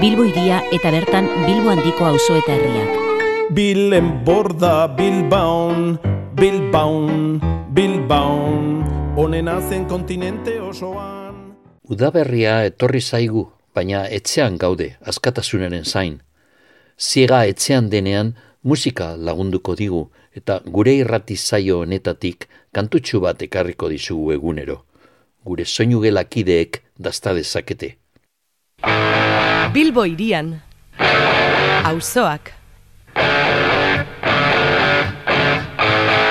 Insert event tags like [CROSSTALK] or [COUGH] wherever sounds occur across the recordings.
Bilbo iria eta bertan Bilbo handiko auzo eta herriak. Bilen borda Bilbaon, Bilbaon, Bilbaon, onena zen kontinente osoan. Udaberria etorri zaigu, baina etxean gaude, askatasunaren zain. Ziega etxean denean musika lagunduko digu, eta gure irrati zaio honetatik kantutxu bat ekarriko dizugu egunero. Gure soinu gelakideek dazta dezakete. Bilbo irian, auzoak.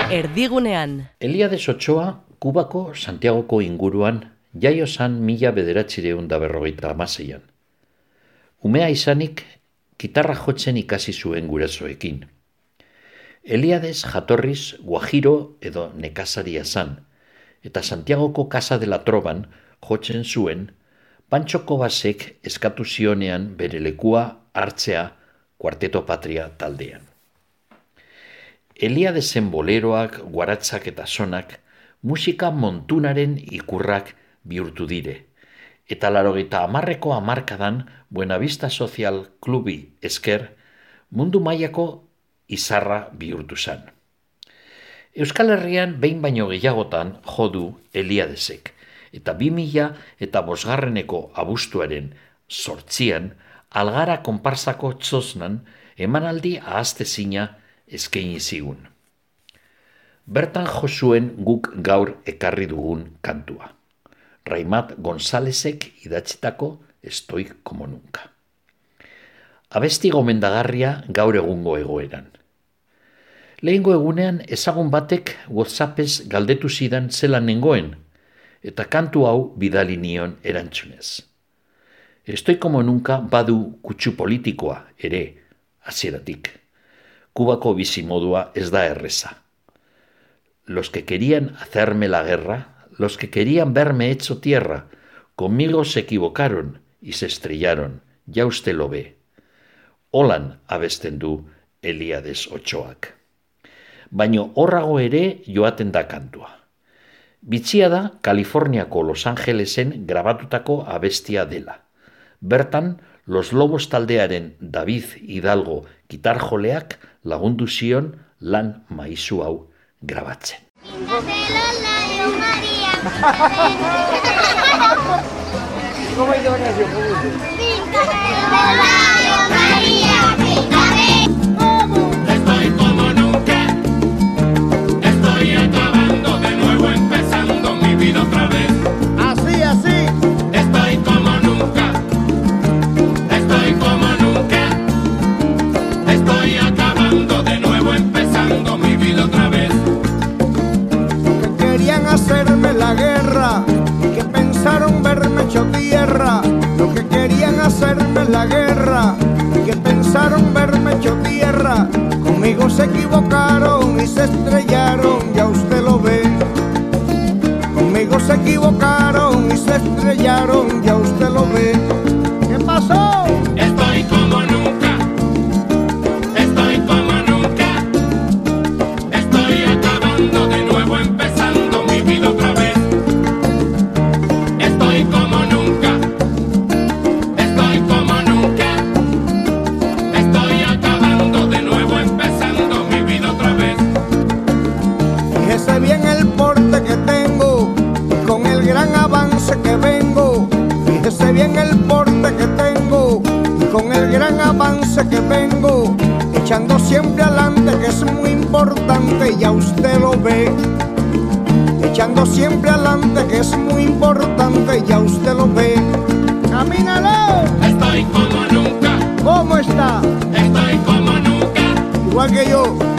Erdigunean. Eliade Sotxoa, Kubako Santiagoko inguruan, jaio zan mila bederatzireun da berrogeita amaseian. Umea izanik, gitarra jotzen ikasi zuen gurasoekin. Eliades jatorriz guajiro edo nekazaria zan, eta Santiagoko Casa de la Troban jotzen zuen, Pantxoko basek eskatu zionean bere lekua hartzea kuarteto patria taldean. Eliadesen boleroak, guaratzak eta sonak, musika montunaren ikurrak bihurtu dire, eta larogeita amarreko amarkadan Buenavista Social Klubi esker mundu mailako izarra bihurtu zen. Euskal Herrian behin baino gehiagotan jodu Eliadesek, eta bi mila eta bosgarreneko abustuaren sortzian algara konparsako txosnan emanaldi ahazte zina eskaini zigun. Bertan josuen guk gaur ekarri dugun kantua. Raimat Gonzalezek idatzitako estoi como nunca. Abesti gomendagarria gaur egungo egoeran. Lehengo egunean ezagun batek WhatsAppez galdetu zidan zelan nengoen, eta kantu hau bidali nion erantzunez. Estoi como nunca badu kutsu politikoa ere, hasieratik. Kubako bizimodua ez da erreza. Los que querían hacerme la guerra, los que querían verme hecho tierra, conmigo se equivocaron y se estrellaron, ya usted lo ve. Holan abesten du Eliades Ochoak. Baino horrago ere joaten da kantua. Bitxia da Kaliforniako Los Angelesen grabatutako abestia dela. Bertan, Los Lobos taldearen David Hidalgo gitarjoleak lagundu zion lan maizu hau grabatzen. [LAUGHS] la guerra, que pensaron verme hecho tierra. Conmigo se equivocaron y se estrellaron, gran avance que vengo, echando siempre adelante que es muy importante, ya usted lo ve. Echando siempre adelante que es muy importante, ya usted lo ve. ¡Camínalo! Estoy como nunca. ¿Cómo está? Estoy como nunca. Igual que yo.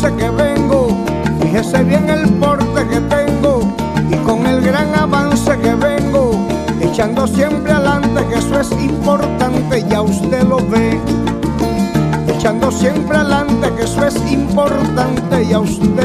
que vengo, fíjese bien el porte que tengo y con el gran avance que vengo, echando siempre adelante, que eso es importante, ya usted lo ve. Echando siempre adelante, que eso es importante, ya usted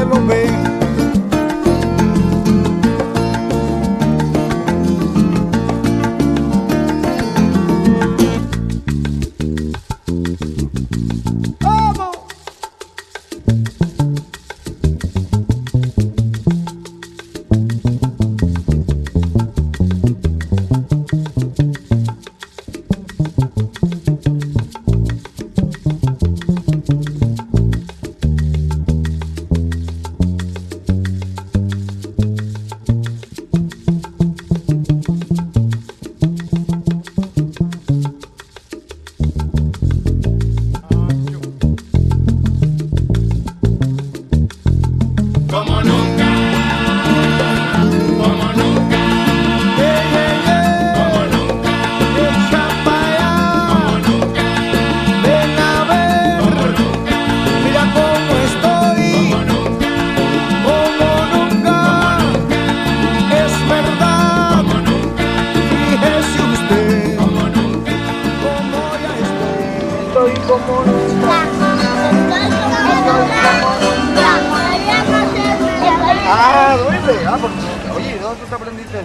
Ah, duele. Ah, porque, oye, ¿dónde te aprendiste?